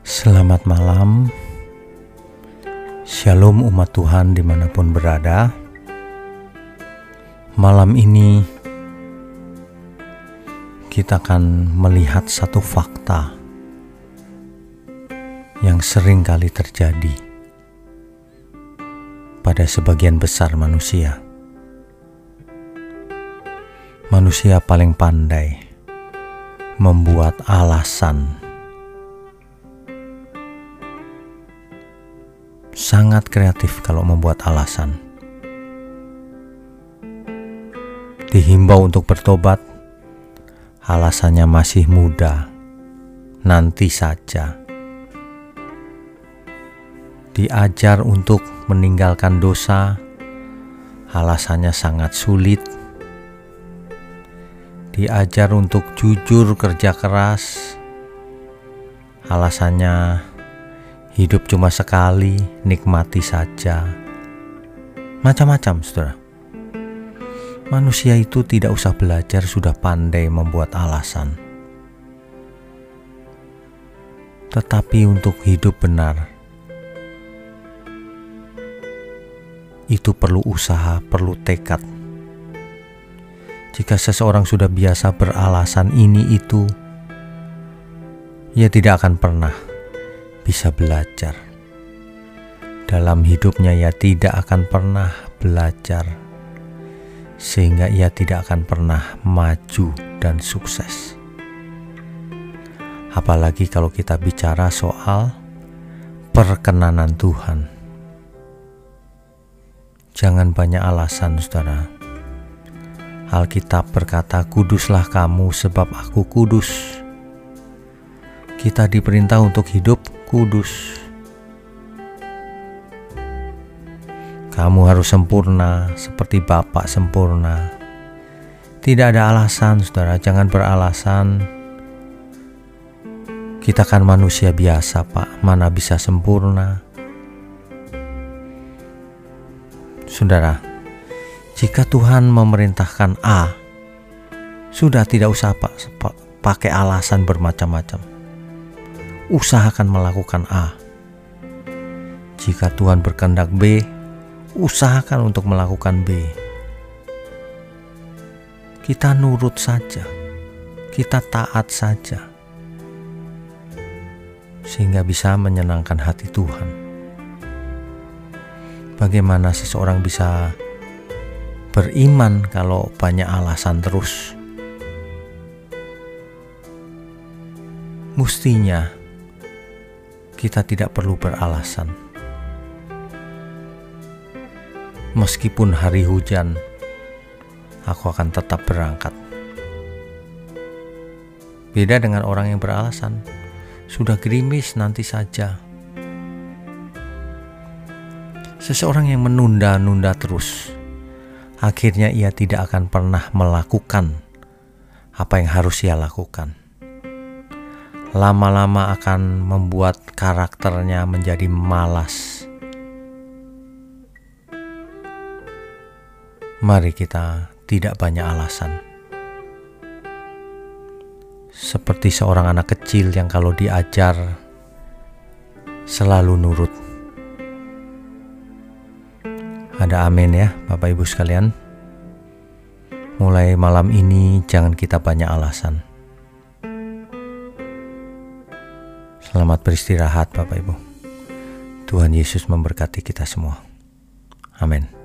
Selamat malam, Shalom umat Tuhan di mana pun berada. Malam ini kita akan melihat satu fakta yang sering kali terjadi pada sebagian besar manusia. Manusia paling pandai membuat alasan sangat kreatif kalau membuat alasan. Dihimbau untuk bertobat, alasannya masih muda, nanti saja. Diajar untuk meninggalkan dosa, alasannya sangat sulit. Diajar untuk jujur kerja keras, alasannya Hidup cuma sekali, nikmati saja. Macam-macam, saudara. Manusia itu tidak usah belajar, sudah pandai membuat alasan. Tetapi untuk hidup benar, itu perlu usaha, perlu tekad. Jika seseorang sudah biasa beralasan ini itu, ia tidak akan pernah bisa belajar. Dalam hidupnya ia tidak akan pernah belajar, sehingga ia tidak akan pernah maju dan sukses. Apalagi kalau kita bicara soal perkenanan Tuhan. Jangan banyak alasan, saudara. Alkitab berkata, "Kuduslah kamu, sebab Aku kudus." Kita diperintah untuk hidup kudus. Kamu harus sempurna seperti Bapak sempurna. Tidak ada alasan, saudara. Jangan beralasan. Kita kan manusia biasa, Pak. Mana bisa sempurna? Saudara, jika Tuhan memerintahkan A, sudah tidak usah Pak pakai alasan bermacam-macam usahakan melakukan A. Jika Tuhan berkehendak B, usahakan untuk melakukan B. Kita nurut saja, kita taat saja, sehingga bisa menyenangkan hati Tuhan. Bagaimana seseorang bisa beriman kalau banyak alasan terus? Mestinya kita tidak perlu beralasan. Meskipun hari hujan, aku akan tetap berangkat. Beda dengan orang yang beralasan, sudah gerimis nanti saja. Seseorang yang menunda-nunda terus, akhirnya ia tidak akan pernah melakukan apa yang harus ia lakukan lama-lama akan membuat karakternya menjadi malas. Mari kita tidak banyak alasan. Seperti seorang anak kecil yang kalau diajar selalu nurut. Ada amin ya, Bapak Ibu sekalian. Mulai malam ini jangan kita banyak alasan Selamat beristirahat Bapak Ibu. Tuhan Yesus memberkati kita semua. Amin.